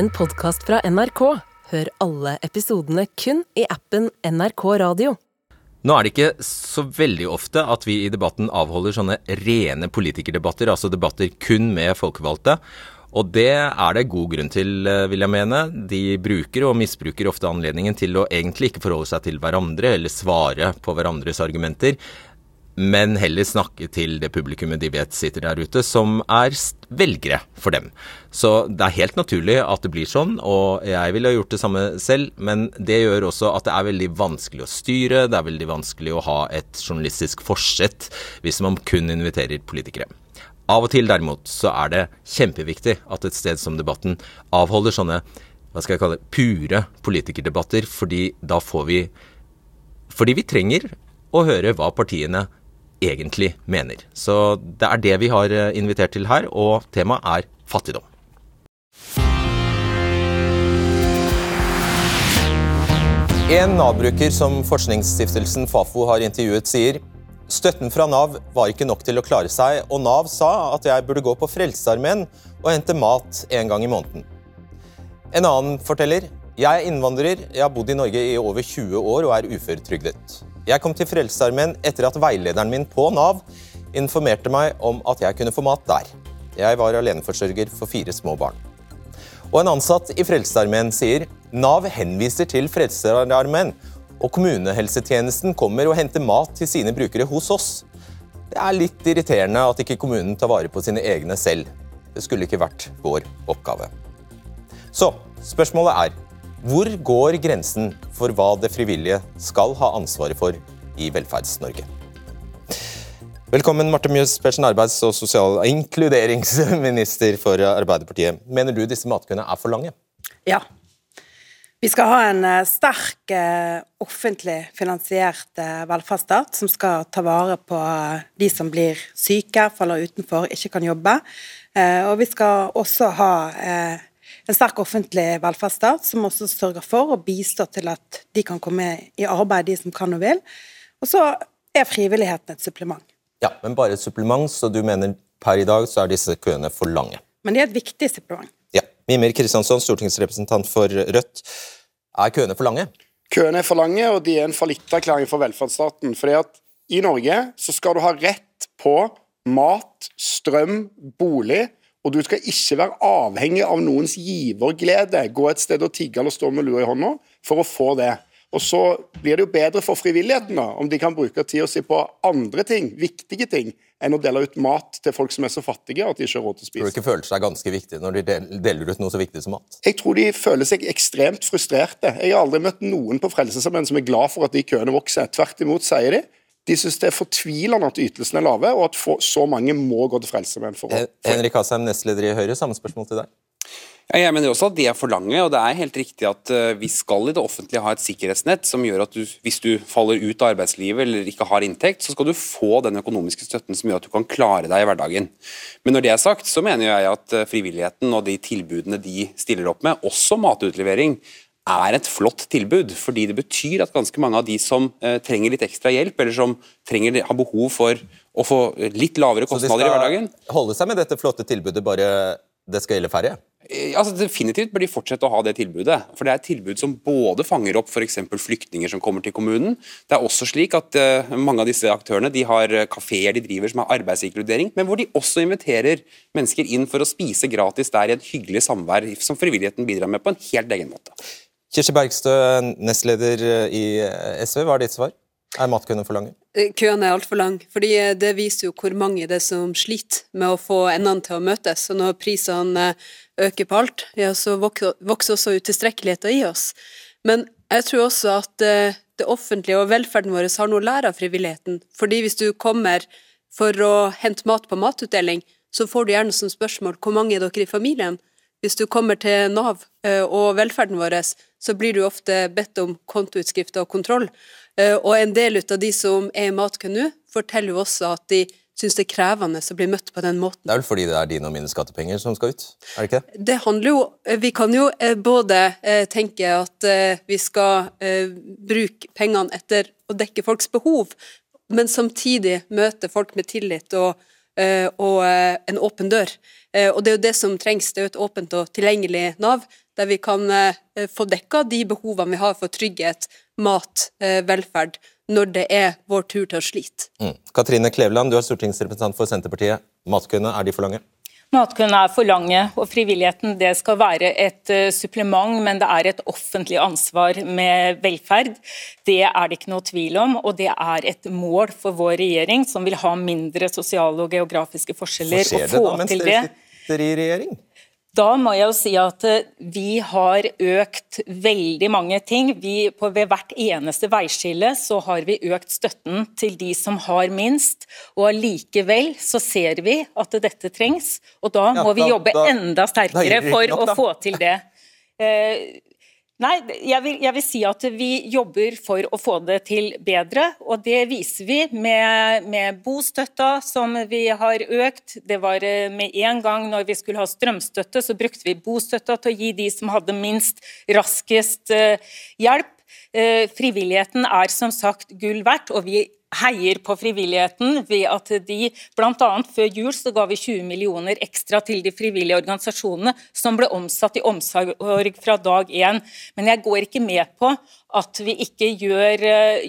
en podkast fra NRK. Hør alle episodene kun i appen NRK Radio. Nå er det ikke så veldig ofte at vi i debatten avholder sånne rene politikerdebatter, altså debatter kun med folkevalgte. Og det er det god grunn til, eh, vil jeg mene. De bruker og misbruker ofte anledningen til å egentlig ikke forholde seg til hverandre eller svare på hverandres argumenter, men heller snakke til det publikummet de vet sitter der ute, som er velgere for dem. Så det er helt naturlig at det blir sånn, og jeg ville ha gjort det samme selv, men det gjør også at det er veldig vanskelig å styre, det er veldig vanskelig å ha et journalistisk forsett hvis man kun inviterer politikere. Av og til derimot så er det kjempeviktig at et sted som Debatten avholder sånne hva skal jeg kalle det, pure politikerdebatter, fordi da får vi Fordi vi trenger å høre hva partiene egentlig mener. Så det er det vi har eh, invitert til her, og temaet er fattigdom. En Nav-bruker som forskningsstiftelsen Fafo har intervjuet, sier støtten fra Nav var ikke nok til å klare seg, og Nav sa at jeg burde gå på Frelsesarmeen og hente mat en gang i måneden. En annen forteller jeg er innvandrer, jeg har bodd i Norge i over 20 år og er uføretrygdet. Jeg kom til Frelsesarmeen etter at veilederen min på Nav informerte meg om at jeg kunne få mat der. Jeg var aleneforsørger for fire små barn. Og en ansatt i Frelsesarmeen sier Nav henviser til Frelsesarmeen, og kommunehelsetjenesten kommer og henter mat til sine brukere hos oss. Det er litt irriterende at ikke kommunen tar vare på sine egne selv. Det skulle ikke vært vår oppgave. Så spørsmålet er hvor går grensen for hva det frivillige skal ha ansvaret for i Velferds-Norge? Velkommen, Marte Mjøs Persen, arbeids- og sosial inkluderingsminister for Arbeiderpartiet. Mener du disse matkøene er for lange? Ja. Vi skal ha en eh, sterk eh, offentlig finansiert eh, velferdsstat som skal ta vare på de som blir syke, faller utenfor, ikke kan jobbe. Og vi skal også ha en sterk offentlig velferdsstat som også sørger for å bistå til at de kan komme i arbeid, de som kan og vil. Og så er frivilligheten et supplement. Ja, men bare et supplement, så du mener per i dag så er disse køene for lange? Men det er et viktig supplement. Ja. Mimir Kristiansson, stortingsrepresentant for Rødt. Er køene for lange? Køene er for lange, og de er en fallitterklæring for velferdsstaten. Fordi at i Norge så skal du ha rett på mat, strøm, bolig og du skal ikke være avhengig av noens giverglede, gå et sted og tigge eller stå med lua i hånda for å få det. Og så blir det jo bedre for frivilligheten da, om de kan bruke tida si på andre ting, viktige ting, enn å dele ut mat til folk som er så fattige at de ikke har råd til å spise. Tror du ikke føler seg ganske viktig når de deler ut noe så viktig som mat? Jeg tror de føler seg ekstremt frustrerte. Jeg har aldri møtt noen på Frelsesarmeen som er glad for at de køene vokser. Tvert imot sier de de syns det er fortvilende at ytelsene er lave, og at så mange må gå til Frelsesarmeen. For, for... Henrik Asheim, nestleder i Høyre, samme spørsmål til deg. Ja, jeg mener også at de er for lange, og det er helt riktig at uh, vi skal i det offentlige ha et sikkerhetsnett som gjør at du, hvis du faller ut av arbeidslivet eller ikke har inntekt, så skal du få den økonomiske støtten som gjør at du kan klare deg i hverdagen. Men når det er sagt, så mener jeg at uh, frivilligheten og de tilbudene de stiller opp med, også matutlevering, er et flott tilbud. Fordi det betyr at ganske mange av de som eh, trenger litt ekstra hjelp, eller som trenger, har behov for å få litt lavere kostnader i hverdagen Så de skal holde seg med dette flotte tilbudet, bare det skal gjelde færre? Eh, altså Definitivt bør de fortsette å ha det tilbudet. For Det er et tilbud som både fanger opp f.eks. flyktninger som kommer til kommunen. Det er også slik at uh, mange av disse aktørene de har kafeer de driver som har arbeidsinkludering, men hvor de også inviterer mennesker inn for å spise gratis der i et hyggelig samvær som frivilligheten bidrar med på en helt egen måte. Kirsti Bergstø, nestleder i SV, hva er ditt svar? Er matkøene for lange? Eh, køene er altfor lange, fordi eh, det viser jo hvor mange det er som sliter med å få endene til å møtes. Og når prisene eh, øker på alt, ja, så vokser også utilstrekkeligheten i oss. Men jeg tror også at det offentlige og velferden vår har noe å lære av frivilligheten. Fordi hvis du kommer for å hente mat på matutdeling, så får du gjerne som spørsmål hvor mange er dere i familien? Hvis du kommer til Nav og velferden vår, så blir du ofte bedt om kontoutskrifter og kontroll. Eh, og en del av de som er i matkø nå, forteller jo også at de syns det er krevende å bli møtt på den måten. Det er vel fordi det er dine og mine skattepenger som skal ut? er det ikke det? Det handler jo eh, Vi kan jo eh, både tenke at vi skal bruke pengene etter å dekke folks behov, men samtidig møte folk med tillit og eh, og eh, en åpen dør. Eh, og det er jo det som trengs, det er jo et åpent og tilgjengelig Nav, der vi kan eh, få dekka de behovene vi har for trygghet, mat, eh, velferd, når det er vår tur til å slite. Mm. Katrine Kleveland, du er stortingsrepresentant for Senterpartiet. Matkøene, er de for lange? Matkøene er for lange, og frivilligheten det skal være et uh, supplement, men det er et offentlig ansvar med velferd. Det er det ikke noe tvil om, og det er et mål for vår regjering, som vil ha mindre sosiale og geografiske forskjeller. Hva skjer det da mens dere sitter i regjering? Da må jeg jo si at eh, vi har økt veldig mange ting. Vi, på, ved hvert eneste veiskille så har vi økt støtten til de som har minst. Og allikevel så ser vi at dette trengs, og da må ja, vi jobbe da, enda sterkere for nok, å få til det. Eh, Nei, jeg vil, jeg vil, si at vi jobber for å få det til bedre, og det viser vi med, med bostøtta som vi har økt. Det var eh, med en gang når vi skulle ha strømstøtte, så brukte vi bostøtta til å gi de som hadde minst, raskest eh, hjelp. Eh, frivilligheten er som sagt gull verdt, og vi heier på frivilligheten ved at de bl.a. før jul så ga vi 20 millioner ekstra til de frivillige organisasjonene, som ble omsatt i omsorg fra dag én. Men jeg går ikke med på at vi ikke gjør,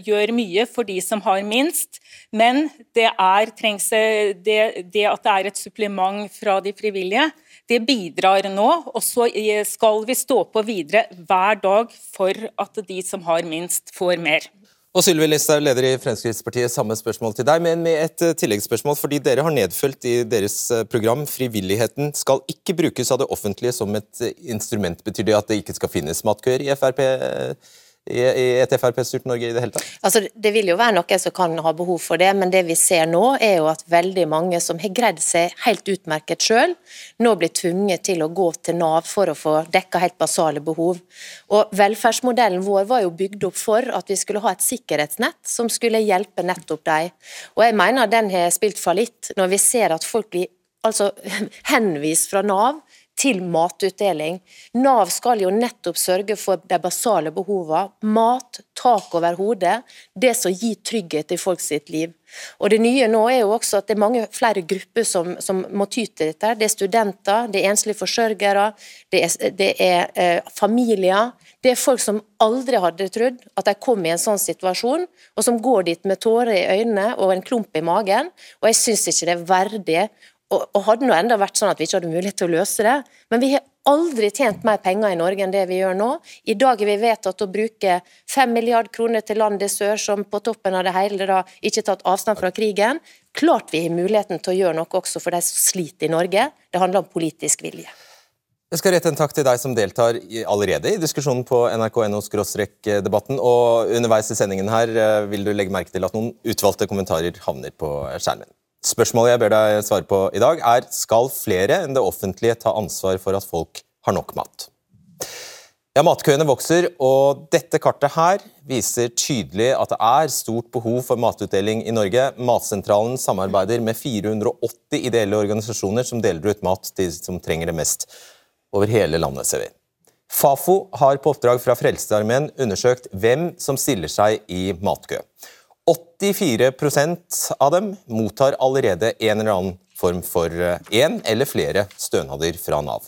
gjør mye for de som har minst. Men det, er, trengs, det, det at det er et supplement fra de frivillige, det bidrar nå. Og så skal vi stå på videre hver dag for at de som har minst, får mer. Og Sylvi Listhaug, leder i Fremskrittspartiet, samme spørsmål til deg, men med et eh, tilleggsspørsmål. fordi Dere har nedfølt i deres eh, program frivilligheten skal ikke brukes av det offentlige som et eh, instrument. Betyr det at det ikke skal finnes matkøer i Frp? I et Frp-styrt Norge i det hele tatt? Altså, det vil jo være noen som kan ha behov for det, men det vi ser nå er jo at veldig mange som har greid seg helt utmerket selv, nå blir tvunget til å gå til Nav for å få dekka helt basale behov. Og Velferdsmodellen vår var jo bygd opp for at vi skulle ha et sikkerhetsnett som skulle hjelpe nettopp dem. Og jeg mener den har spilt fallitt, når vi ser at folk blir altså henvist fra Nav til matutdeling. Nav skal jo nettopp sørge for de basale behovene. Mat, tak over hodet. Det som gir trygghet i folk sitt liv. Og Det nye nå er jo også at det er mange flere grupper som, som må ty til dette. Det er studenter, det er enslige forsørgere, det er, det er eh, familier. Det er folk som aldri hadde trodd at de kom i en sånn situasjon, og som går dit med tårer i øynene og en klump i magen. Og jeg syns ikke det er verdig og, hadde nå enda vært sånn at vi ikke hadde mulighet til å løse det. Men vi har aldri tjent mer penger i Norge enn det vi gjør nå. I dag er vi vedtatt å bruke 5 milliard kroner til land i sør, som på toppen av det hele da ikke tatt avstand fra krigen. Klart vi har muligheten til å gjøre noe også for de som sliter i Norge. Det handler om politisk vilje. Jeg skal rette en takk til deg som deltar allerede i diskusjonen på nrk.no-debatten. Og underveis i sendingen her eh, vil du legge merke til at noen utvalgte kommentarer havner på skjermen. Spørsmålet jeg ber deg svare på i dag, er skal flere enn det offentlige ta ansvar for at folk har nok mat. Ja, Matkøene vokser, og dette kartet her viser tydelig at det er stort behov for matutdeling i Norge. Matsentralen samarbeider med 480 ideelle organisasjoner som deler ut mat til de som trenger det mest over hele landet. ser vi. Fafo har på oppdrag fra Frelsesarmeen undersøkt hvem som stiller seg i matkø. 84% av dem mottar allerede en eller annen form for én eh, eller flere stønader fra Nav.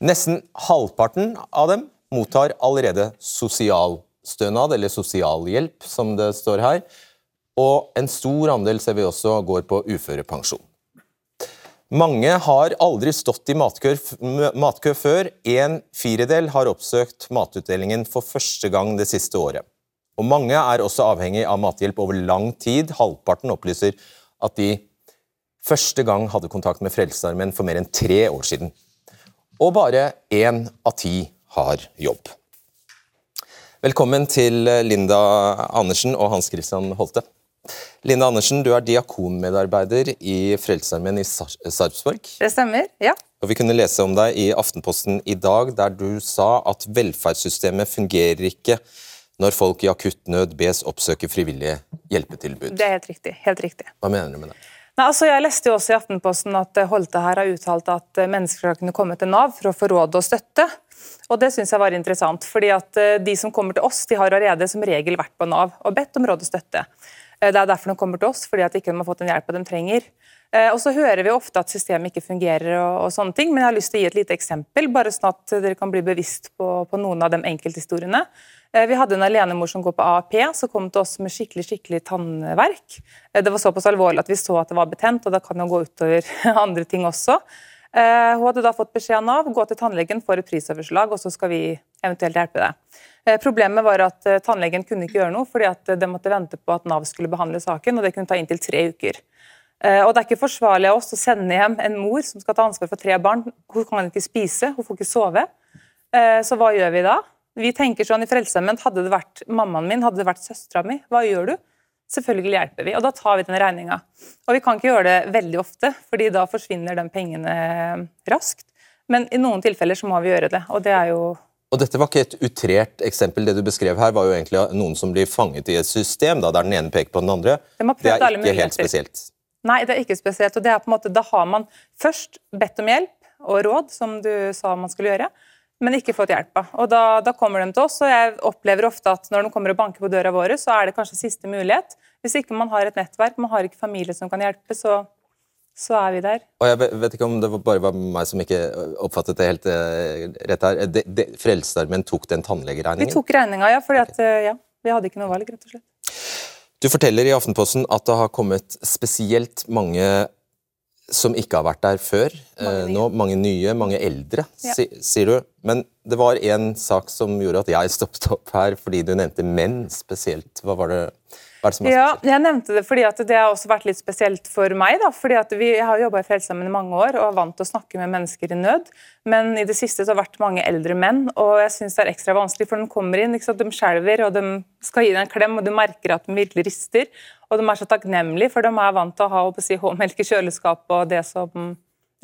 Nesten halvparten av dem mottar allerede sosialstønad, eller sosialhjelp, som det står her. Og en stor andel ser vi også går på uførepensjon. Mange har aldri stått i matkø, matkø før. En firedel har oppsøkt matutdelingen for første gang det siste året. Og Mange er også avhengig av mathjelp over lang tid. Halvparten opplyser at de første gang hadde kontakt med Frelsesarmeen for mer enn tre år siden. Og bare én av ti har jobb. Velkommen til Linda Andersen og Hans Christian Holte. Linda Andersen, du er diakonmedarbeider i Frelsesarmeen i Sarpsborg. Det stemmer, ja. Og Vi kunne lese om deg i Aftenposten i dag, der du sa at velferdssystemet fungerer ikke når folk i akutt nød bes oppsøke frivillige hjelpetilbud. Det er helt riktig. helt riktig. Hva mener du med det? Nei, altså jeg leste jo også i Aftenposten at eh, Holte her har uttalt at eh, mennesker skal kunne komme til Nav for å få råd og støtte. Og Det syns jeg var interessant. fordi at eh, De som kommer til oss, de har allerede som regel vært på Nav og bedt om råd og støtte. Det er derfor de kommer til oss, fordi at de ikke har fått den hjelpa de trenger. Eh, og så hører vi ofte at systemet ikke fungerer, og, og, sånne ting, men jeg har lyst til å gi et lite eksempel, bare sånn at dere kan bli bevisst på, på noen av de enkelthistoriene. Eh, vi hadde en alenemor som går på AAP, som kom til oss med skikkelig skikkelig tannverk. Eh, det var såpass alvorlig at vi så at det var betent, og da kan jo gå utover andre ting også. Hun hadde da fått beskjed av Nav gå til tannlegen for et prisoverslag, og så skal vi eventuelt hjelpe deg. Problemet var at tannlegen kunne ikke gjøre noe, fordi at de måtte vente på at Nav skulle behandle saken, og det kunne ta inntil tre uker. Eh, og Det er ikke forsvarlig av oss å sende hjem en mor som skal ta ansvar for tre barn. Hun kan ikke spise, hun får ikke sove. Eh, så hva gjør vi da? Vi tenker sånn i Frelsesarmeen Hadde det vært mammaen min, hadde det vært søstera mi, hva gjør du? Selvfølgelig hjelper vi, og da tar vi den regninga. Og vi kan ikke gjøre det veldig ofte, fordi da forsvinner de pengene raskt. Men i noen tilfeller så må vi gjøre det, og det er jo og Dette var ikke et utrert eksempel. Det du beskrev her, var jo egentlig noen som blir fanget i et system, da, der den ene peker på den andre. De det er ikke helt spesielt. Nei, det er ikke spesielt. og det er på en måte, Da har man først bedt om hjelp og råd, som du sa man skulle gjøre, men ikke fått hjelp. Og da, da, kommer de til oss, og jeg opplever ofte at når de kommer og banker på døra vår, så er det kanskje siste mulighet. Hvis ikke man har et nettverk, man har ikke familie som kan hjelpe, så, så er vi der. Og Jeg vet ikke om det bare var meg som ikke oppfattet det helt uh, rett her. Frelsesarmeen tok den tannlegeregningen? Vi tok regninga, ja. fordi at, uh, ja, vi hadde ikke noe valg, rett og slett. Du forteller i Aftenposten at det har kommet spesielt mange som ikke har vært der før. Mange eh, Nå, mange nye, mange eldre, ja. sier du. Men det var en sak som gjorde at jeg stoppet opp her, fordi du nevnte menn spesielt. Hva var det hva det som er ja, Jeg nevnte det fordi at det har også vært litt spesielt for meg. da, fordi at vi, Jeg har jobba i Frelsesarmeen i mange år og er vant til å snakke med mennesker i nød. Men i det siste så har det vært mange eldre menn, og jeg syns det er ekstra vanskelig. For de kommer inn, de skjelver, og de skal gi deg en klem, og du merker at de virkelig rister. Og de er så takknemlige, for de er vant til å ha si, melk i kjøleskapet og det som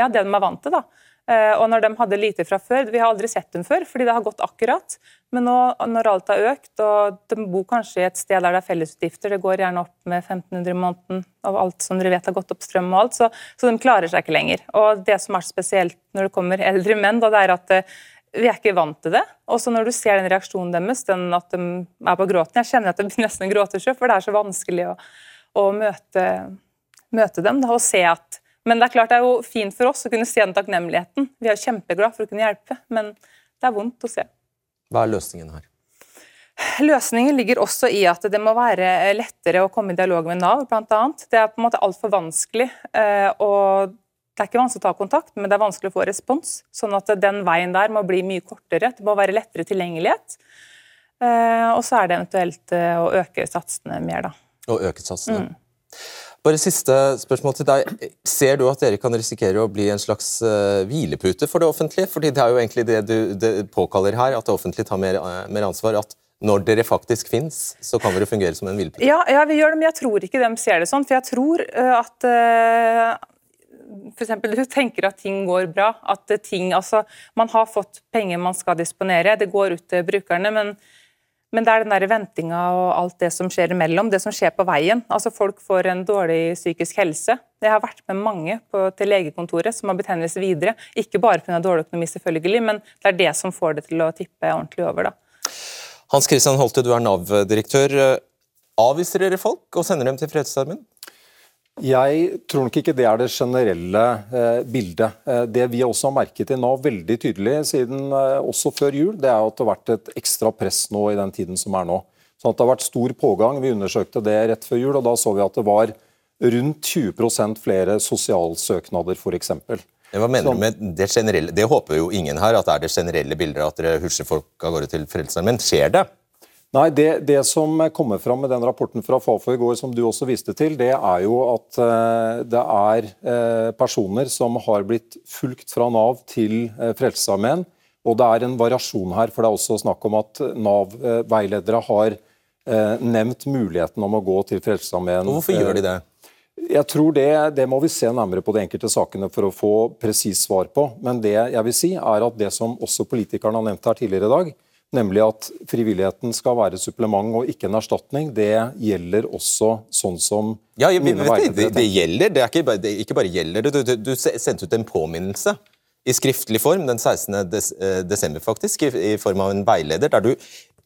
ja, det de er vant til. da. Eh, og når de hadde lite fra før Vi har aldri sett dem før, fordi det har gått akkurat. Men nå når alt har økt, og de bor kanskje i et sted der det er fellesutgifter, det går gjerne opp med 1500 i måneden av alt som dere vet har gått opp strøm og alt, så, så, de klarer seg ikke lenger. Og det som er spesielt når det kommer eldre menn, da, det er at eh, vi er ikke vant til det. Og så når du ser den reaksjonen deres, den at de er på gråten Jeg kjenner at det nesten gråter gråtesjø, for det er så vanskelig å, å møte, møte, dem da, og se at men det er klart det er jo fint for oss å kunne se den takknemligheten. Vi er jo kjempeglad for å kunne hjelpe, men det er vondt å se. Hva er løsningen her? Løsningen ligger også i at det må være lettere å komme i dialog med Nav, bl.a. Det er på en måte altfor vanskelig. Eh, og det er ikke vanskelig å ta kontakt, men det er vanskelig å få respons. Sånn at den veien der må bli mye kortere. Det må være lettere tilgjengelighet. Eh, og så er det eventuelt eh, å øke satsene mer, da. Å øke satsene. Mm. Bare siste spørsmål til deg. Ser du at dere kan risikere å bli en slags uh, hvilepute for det offentlige? Fordi det er jo egentlig det du det påkaller her, at det offentlige tar mer, uh, mer, ansvar. At når dere faktisk fins, så kan dere fungere som en hvilepute? Ja, ja, vi gjør det, men jeg tror ikke de ser det sånn. For jeg tror uh, at eksempel, du tenker at ting går bra. at ting, altså, Man har fått penger man skal disponere, det går ut til brukerne. men men det er den der ventinga og alt det som skjer imellom, det som skjer på veien. Altså Folk får en dårlig psykisk helse. Jeg har vært med mange på, til legekontoret som har blitt henvist videre. Ikke bare pga. dårlig økonomi, selvfølgelig, men det er det som får det til å tippe ordentlig over. da. Hans Christian Holte, du er Nav-direktør. Avviser dere folk og sender dem til Frelsesarmeen? Jeg tror nok ikke det er det generelle eh, bildet. Eh, det vi også har merket i Nav veldig tydelig siden eh, også før jul, det er at det har vært et ekstra press nå i den tiden som er nå. Sånn at Det har vært stor pågang. Vi undersøkte det rett før jul, og da så vi at det var rundt 20% flere sosialsøknader f.eks. Hva mener du med det generelle? Det håper jo ingen her, at det er det generelle bildet at dere husjer folk av gårde til Frelsesarmeen. Skjer det? Nei, det, det, som kommer fram med den rapporten fra Fafo i går, som du også viste til, det er jo at uh, det er uh, personer som har blitt fulgt fra Nav til uh, Frelsesarmeen. Og det er en variasjon her, for det er også snakk om at Nav-veiledere har nevnt muligheten om å gå til Frelsesarmeen. Hvorfor gjør de det? Jeg tror det, det, må vi se nærmere på de enkelte sakene for å få presis svar på. Men det jeg vil si er at det som også politikerne har nevnt her tidligere i dag, nemlig at frivilligheten skal være supplement og ikke en erstatning, det gjelder også sånn som ja, jeg, mine vet, det, det, gjelder, det er ikke, det ikke bare gjelder det. Du, du, sendte ut en påminnelse i skriftlig form den 16. Des, desember, faktisk, i, i form av en veileder, der du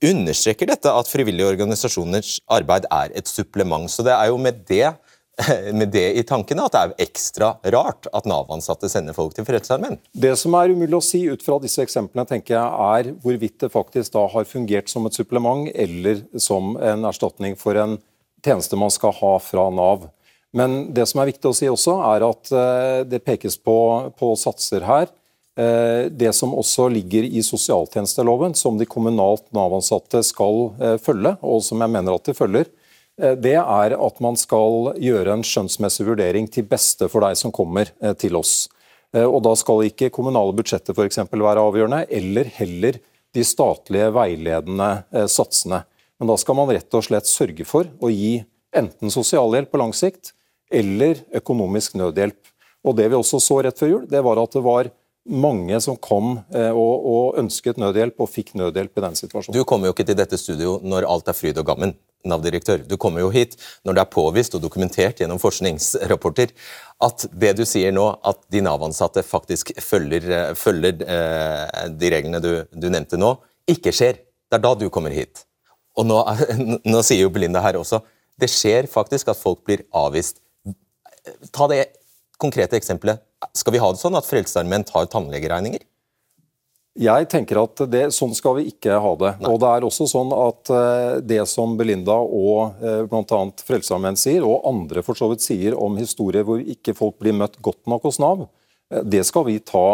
understreker dette at frivillige organisasjoners arbeid er et supplement. Så det er jo med det med det i tankene at det er ekstra rart at Nav-ansatte sender folk til Frelsesarmeen? Det som er umulig å si ut fra disse eksemplene, tenker jeg, er hvorvidt det faktisk da har fungert som et supplement eller som en erstatning for en tjeneste man skal ha fra Nav. Men det som er viktig å si også, er at eh, det pekes på, på satser her. Eh, det som også ligger i sosialtjenesteloven, som de kommunalt Nav-ansatte skal eh, følge, og som jeg mener at de følger, det er at man skal gjøre en skjønnsmessig vurdering til beste for deg som kommer eh, til oss. Eh, og Da skal ikke kommunale budsjetter for eksempel, være avgjørende, eller heller de statlige veiledende satsene. Men da skal man rett og slett sørge for å gi enten sosialhjelp på lang sikt, eller økonomisk nødhjelp. Og Det vi også så rett før jul, det var at det var mange som kom og, og ønsket nødhjelp og fikk nødhjelp i den situasjonen. Du kommer jo ikke til dette studio når alt er fryd og gammen. Nav-direktør. Du kommer jo hit når det er påvist og dokumentert gjennom forskningsrapporter at det du sier nå, at de Nav-ansatte faktisk følger, eh, følger eh, de reglene du, du, nevnte nå, ikke skjer. Det er da du kommer hit. Og nå, nå sier jo Belinda her også det skjer faktisk at folk blir avvist. Ta det konkrete eksempelet. Skal vi ha det sånn at Frelsesarmeen tar tannlegeregninger? Jeg tenker at det, Sånn skal vi ikke ha det. Nei. Og det er også sånn at uh, Det som Belinda og uh, bl.a. Frelsesarmeen sier, og andre for så vidt sier om historier hvor ikke folk blir møtt godt nok hos Nav, uh, det skal vi ta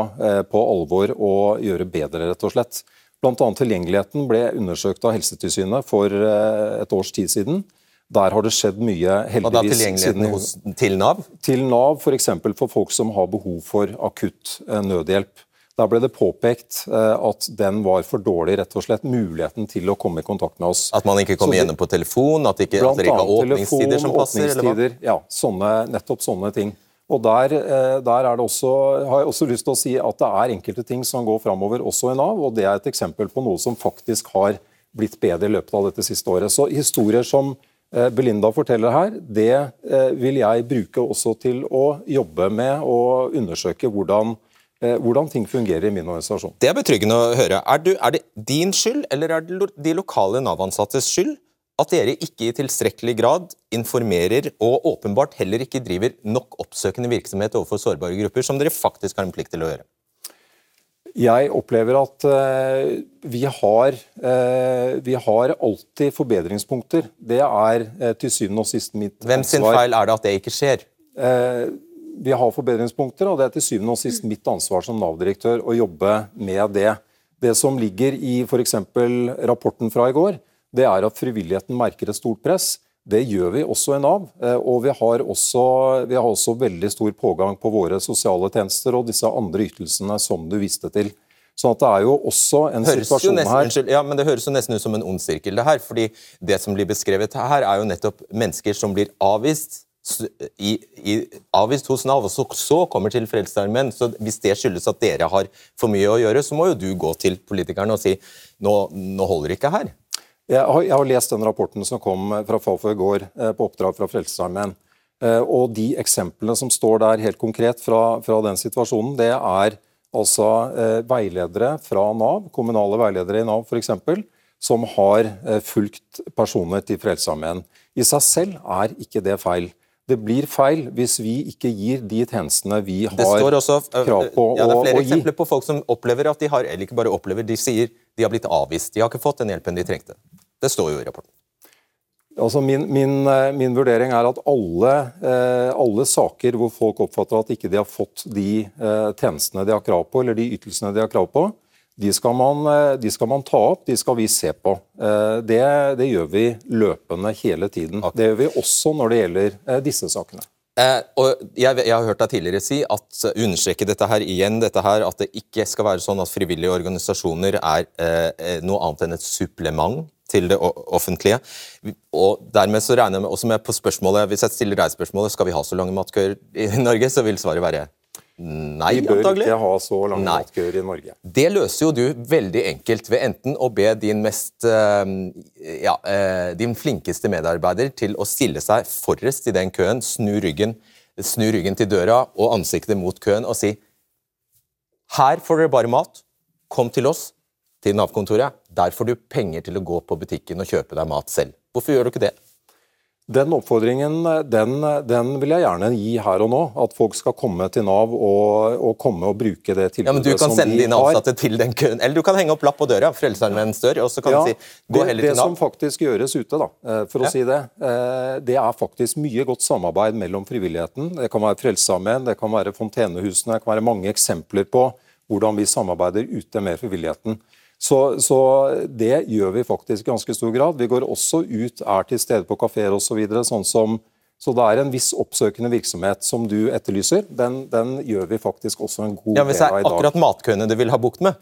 på alvor og gjøre bedre, rett og slett. Bl.a. tilgjengeligheten ble undersøkt av Helsetilsynet for et års tid siden. Der har det skjedd mye, heldigvis. Og da tilgjengeligheten hos, til Nav? Til Nav, f.eks. For, for folk som har behov for akutt nødhjelp. Der ble det påpekt eh, at den var for dårlig, rett og slett, muligheten til å komme i kontakt med oss. At man ikke kommer gjennom på telefon? At, ikke, at dere ikke har åpningstider telefon, som passer? Åpningstider, ja, sånne, nettopp sånne ting. Og der, eh, der også, har jeg også lyst til å si at det er enkelte ting som går framover også i Nav, og det er et eksempel på noe som faktisk har blitt bedre i løpet av dette siste året. Så historier som eh, Belinda forteller her, det vil jeg bruke også til å jobbe med og undersøke hvordan Eh, hvordan ting fungerer i min organisasjon. Det er betryggende å høre. Er, du, er det din skyld, eller er det de lokale Nav-ansattes skyld at dere ikke i tilstrekkelig grad informerer og åpenbart heller ikke driver nok oppsøkende virksomhet overfor sårbare grupper, som dere faktisk har en plikt til å gjøre? Jeg opplever at uh, vi, har, uh, vi har alltid forbedringspunkter. Det er uh, til syvende og sist mitt ansvar. Hvem sin feil er det at det ikke skjer? vi har forbedringspunkter, og det er til syvende og sist mitt ansvar som Nav-direktør å jobbe med det. Det som ligger i f.eks. rapporten fra i går, det er at frivilligheten merker et stort press. Det gjør vi også i Nav. Eh, og vi har også, vi har også veldig stor pågang på våre sosiale tjenester og disse andre ytelsene som du viste til. Sånn at Det er jo også en høres situasjon nesten, her unnskyld, ja, men Det høres jo nesten ut som en ond sirkel. det her, fordi Det som blir beskrevet her, er jo nettopp mennesker som blir avvist i, i, avvist hos Nav, og så, så kommer til Frelsesarmeen. Så hvis det skyldes at dere har for mye å gjøre, så må jo du gå til politikerne og si nå, nå holder det ikke her. Jeg har, jeg har, lest den rapporten som kom fra Fafo i går eh, på oppdrag fra Frelsesarmeen. Eh, og de eksemplene som står der helt konkret fra, fra den situasjonen, det er altså eh, veiledere fra Nav, kommunale veiledere i Nav f.eks., som har eh, fulgt personer til Frelsesarmeen. I seg selv er ikke det feil. Det blir feil hvis vi ikke gir de tjenestene vi har også, krav på å ja, Det er flere eksempler på folk som opplever at de har, eller ikke bare opplever, de sier de har blitt avvist. De har ikke fått den hjelpen de trengte. Det står jo i rapporten. Altså min, min, eh, min, vurdering er at alle, eh, alle, saker hvor folk oppfatter at ikke de har fått de eh, tjenestene de har krav på, eller de ytelsene de har krav på, de skal, man, de skal, man, ta opp, de skal vi se på. Det, det gjør vi løpende hele tiden. Det gjør vi også når det gjelder disse sakene. Eh, og jeg, jeg, har hørt deg tidligere si at understreke dette her igjen, dette her, at det ikke skal være sånn at frivillige organisasjoner er eh, noe annet enn et supplement til det offentlige. Og dermed så regner jeg med, også med på spørsmålet, Hvis jeg stiller deg spørsmålet skal vi ha så lange matkøer i Norge, så vil svaret være Nei, Vi bør antagelig. ikke ha så lange matkøer i Norge. Det løser jo du veldig enkelt ved enten å be din, mest, eh, ja, eh, din flinkeste medarbeider til å stille seg forrest i den køen, snu ryggen, snu ryggen til døra og ansiktet mot køen og si her får dere bare mat, kom til oss, til Nav-kontoret. Der får du penger til å gå på butikken og kjøpe deg mat selv. Hvorfor gjør du ikke det? Den oppfordringen den, den, vil jeg gjerne gi her og nå. At folk skal komme til Nav og, og komme og bruke det tilbudet som de har. ja, men Du kan sende dine ansatte til den køen, eller du kan henge opp lapp på døra. Frelsesarmeens dør, og så kan ja, du si gå heller til Nav. Det som faktisk gjøres ute, da, eh, for å si det, eh, det er faktisk mye godt samarbeid mellom frivilligheten. Det kan være Frelsesarmeen, det kan være Fontenehusene, det kan være mange eksempler på hvordan vi samarbeider ute med frivilligheten. Så, så, det gjør vi faktisk i ganske stor grad. Vi går også ut, er til stede på kafeer osv. Så, videre, sånn som, så det er en viss oppsøkende virksomhet som du etterlyser. Den, den gjør vi faktisk også en god ja, Hvis det er akkurat matkøene du vil ha bukt med,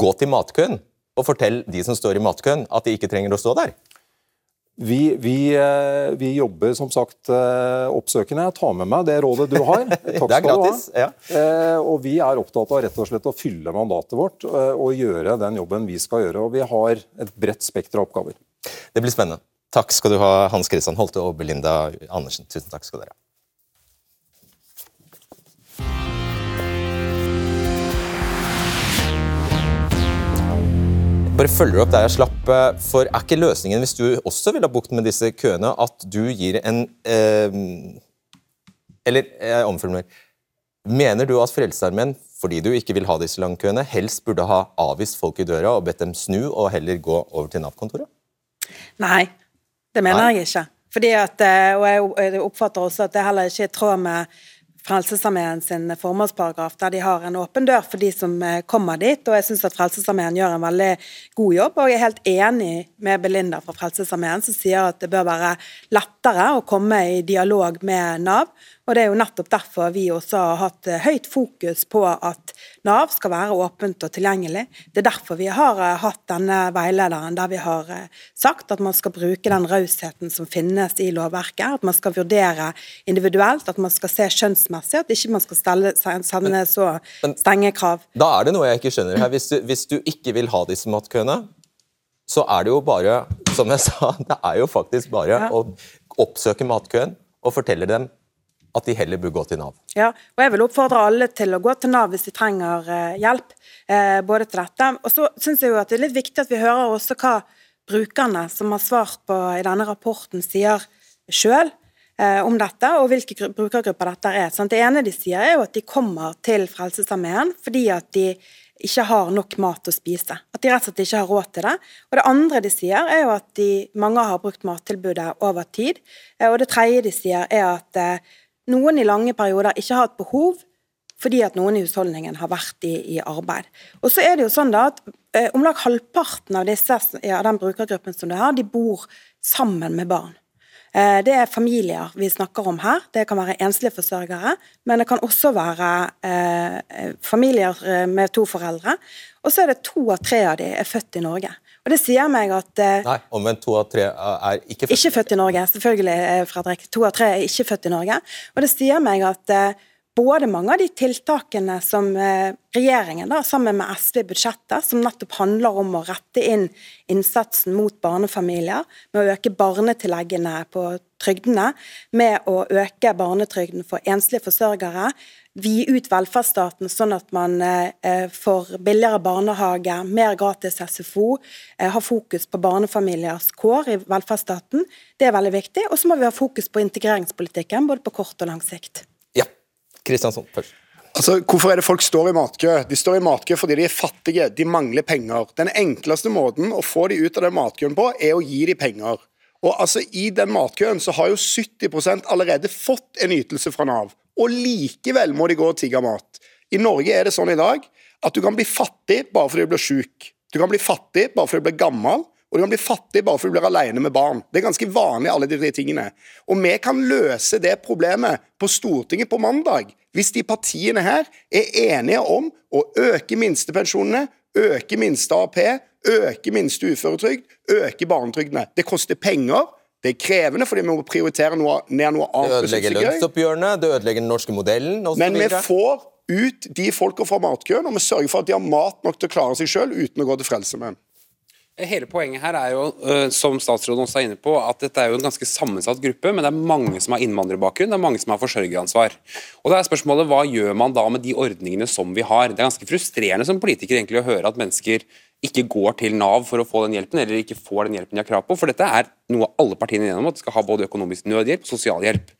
gå til matkøen og fortell de som står i matkøen at de ikke trenger å stå der. Vi, vi, eh, vi, jobber som sagt eh, oppsøkende. Jeg tar med meg det rådet du har. Takk skal gratis, du ha. Ja. Eh, og vi er opptatt av rett og slett å fylle mandatet vårt og gjøre den jobben vi skal gjøre. Og vi har et bredt spekter av oppgaver. Det blir spennende. Takk skal du ha, Hans Christian Holte og Belinda Andersen. Tusen takk skal dere ha. Bare følger opp der jeg slapp. Eh, for er ikke løsningen, hvis du også vil ha bukt med disse køene, at du gir en eh, Eller jeg omformulerer. Mener du at Frelsesarmeen, fordi du ikke vil ha disse lange køene, helst burde ha avvist folk i døra og bedt dem snu og heller gå over til Nav-kontoret? Nei, det mener Nei. jeg ikke. Fordi at, eh, og jeg oppfatter også at det heller ikke er i tråd med Frelsesarmeen sin formålsparagraf, der de har en åpen dør for de som eh, kommer dit. og Jeg syns at Frelsesarmeen gjør en veldig god jobb, og jeg er helt enig med Belinda fra Frelsesarmeen som sier at det bør være lettere å komme i dialog med Nav og Det er jo nettopp derfor vi også har hatt eh, høyt fokus på at Nav skal være åpent og tilgjengelig. Det er derfor vi har eh, hatt denne veilederen der vi har eh, sagt at man skal bruke den rausheten som finnes i lovverket. At man skal vurdere individuelt, at man skal se skjønnsmessig, at ikke man skal stelle, sende så strenge krav. Da er det noe jeg ikke skjønner her. Hvis du, hvis du ikke vil ha disse matkøene, så er det jo bare, som jeg sa, det er jo faktisk bare ja. å oppsøke matkøen og fortelle dem at de heller bør gå til Nav. Ja, og Jeg vil oppfordre alle til å gå til Nav hvis de trenger uh, hjelp, uh, både til dette. Og så synes jeg jo at Det er litt viktig at vi hører også hva brukerne som har svart på i denne rapporten, sier sjøl uh, om dette, og hvilke brukergrupper dette er. Sånn, det ene de sier, er jo at de kommer til Frelsesarmeen fordi at de ikke har nok mat å spise. At de rett og slett ikke har råd til det. Og Det andre de sier, er jo at de, mange har brukt mattilbudet over tid. Og det tredje de sier, er at noen i lange perioder ikke har et behov fordi at noen i husholdningen har vært i, i arbeid. Og så er det jo sånn da at eh, Om lag halvparten av disse, ja, den brukergruppen som du har, de bor sammen med barn. Eh, det er familier vi snakker om her. Det kan være enslige forsørgere, men det kan også være eh, familier eh, med to foreldre. Og så er det to av tre av de er født i Norge. Og det sier meg at eh, Nei, omvendt to av tre er ikke født Ikke født i Norge, selvfølgelig, eh, Fredrik. To av tre er ikke født i Norge. Og det sier meg at eh, både mange av de tiltakene som regjeringen, da, sammen med SV i budsjettet, som nettopp handler om å rette inn innsatsen mot barnefamilier, med å øke barnetilleggene på trygdene, med å øke barnetrygden for enslige forsørgere, vie ut velferdsstaten sånn at man eh, får billigere barnehage, mer gratis SFO, eh, ha fokus på barnefamiliers kår i velferdsstaten. Det er veldig viktig. Og så må vi ha fokus på integreringspolitikken, både på kort og lang sikt. Ja. Kristiansson først. Altså, Hvorfor er det folk står i matkø? De står i matkø fordi de er fattige, de mangler penger. Den enkleste måten å få de ut av den matkøen på, er å gi de penger. Og altså, I den matkøen så har jo 70% allerede fått en ytelse fra Nav og likevel må de gå og tigge mat. I Norge er det sånn i dag at du kan bli fattig bare fordi du blir syk. Du kan bli fattig bare fordi du blir gammel, og du kan bli fattig bare fordi du blir alene med barn. Det er ganske vanlig, alle de tre tingene. Og vi kan løse det problemet på Stortinget på mandag, hvis de partiene her er enige om å øke minstepensjonene, øke minste AAP, øke minste uføretrygd, øke barnetrygdene. Det koster penger. Det er krevende fordi vi må prioritere noe, ned noe annet. Det ødelegger lønnsoppgjørene, det ødelegger den norske modellen. Men vi får ut de folka fra matkøen, og vi sørger for at de har mat nok til å klare seg sjøl uten å gå til Frelsesarmeen. Hele poenget her er jo, som statsråden også er inne på, at dette er jo en ganske sammensatt gruppe, men det er mange som har innvandrerbakgrunn, det er mange som har forsørgeransvar. Og da er spørsmålet, Hva gjør man da med de ordningene som vi har? Det er ganske frustrerende som politiker egentlig å høre at mennesker ikke går til Nav for å få den hjelpen, eller ikke får den hjelpen de har krav på. For dette er noe alle partiene er enige om, at de skal ha både økonomisk nødhjelp og sosialhjelp.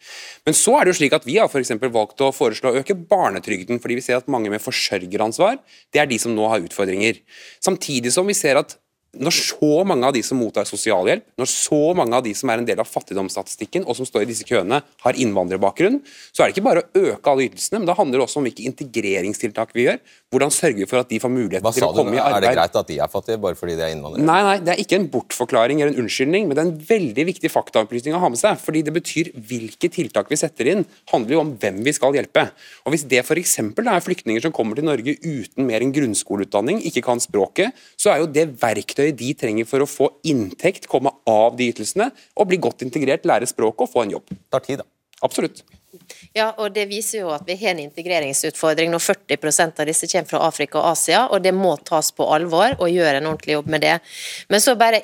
Men så er det jo slik at vi har for valgt å foreslå å øke barnetrygden, fordi vi ser at mange med forsørgeransvar, det er de som nå har utfordringer. Samtidig som vi ser at når så mange av de som mottar sosialhjelp, når så mange av de som er en del av fattigdomsstatistikken og som står i disse køene, har innvandrerbakgrunn, så er det ikke bare å øke alle ytelsene, men det handler også om hvilke integreringstiltak vi gjør. Hvordan sørger vi for at de får mulighet til å komme i arbeid. Er det greit at de er fattige bare fordi de er innvandrere? Nei, nei, det er ikke en bortforklaring eller en unnskyldning, men det er en veldig viktig faktaopplysning å ha med seg. fordi det betyr hvilke tiltak vi setter inn, handler jo om hvem vi skal hjelpe. Og Hvis det f.eks. er flyktninger som kommer til Norge uten mer enn grunnskoleutdanning, ikke kan språket, så er jo det verktøyet de trenger for å få inntekt, komme av de ytelsene, og bli godt integrert, lære språket og få en jobb. Det tar tid, da. Absolutt. Ja, og Det viser jo at vi har en integreringsutfordring når 40 av disse kommer fra Afrika og Asia, og det må tas på alvor og gjøre en ordentlig jobb med det. Men så bare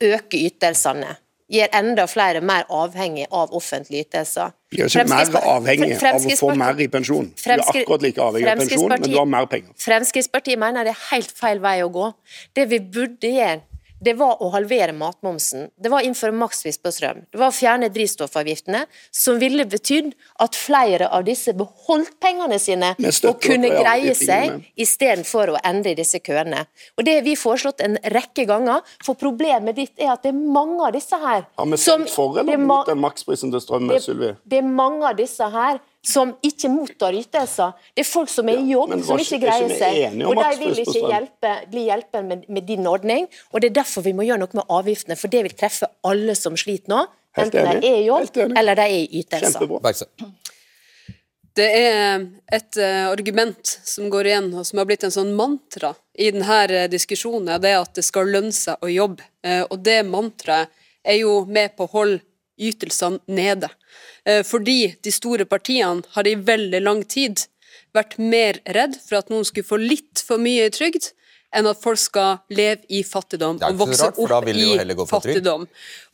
øke ytelsene. Gjør enda flere mer avhengig av offentlige ytelser. Er ikke mer avhengig av å få mer i pensjon. Du er akkurat like avhengig av pensjon, men du har mer penger. Fremskrittspartiet mener det er helt feil vei å gå. Det vi burde gjøre det var å halvere matmomsen. Det var å innføre makspris på strøm. Det var å fjerne drivstoffavgiftene, som ville betydd at flere av disse beholdt pengene sine og kunne greie seg, istedenfor å endre disse køene. Og Det har vi foreslått en rekke ganger, for problemet ditt er at det er mange av disse her Har vi stemt for eller mot den maksprisen til strøm, Sylvi? Det er mange av disse her som ikke mottar ytelser. Det er folk som er i jobb, ja, som ikke greier seg. Og de vil ikke hjelpe, bli hjulpet med, med, din ordning. og Det er derfor vi må gjøre noe med avgiftene, for det vil treffe alle som sliter nå. Enten de er i jobb eller de er i ytelser. Det er et uh, argument som går igjen, og som har blitt en sånn mantra i denne uh, diskusjonen, det er at det skal lønne seg å jobbe. Uh, og det mantraet er jo med på å holde ytelsene nede. Eh, fordi de store partiene har i veldig lang tid vært mer redd for at noen skulle få litt for mye i trygd, enn at folk skal leve i fattigdom og vokse rart, opp i fattigdom.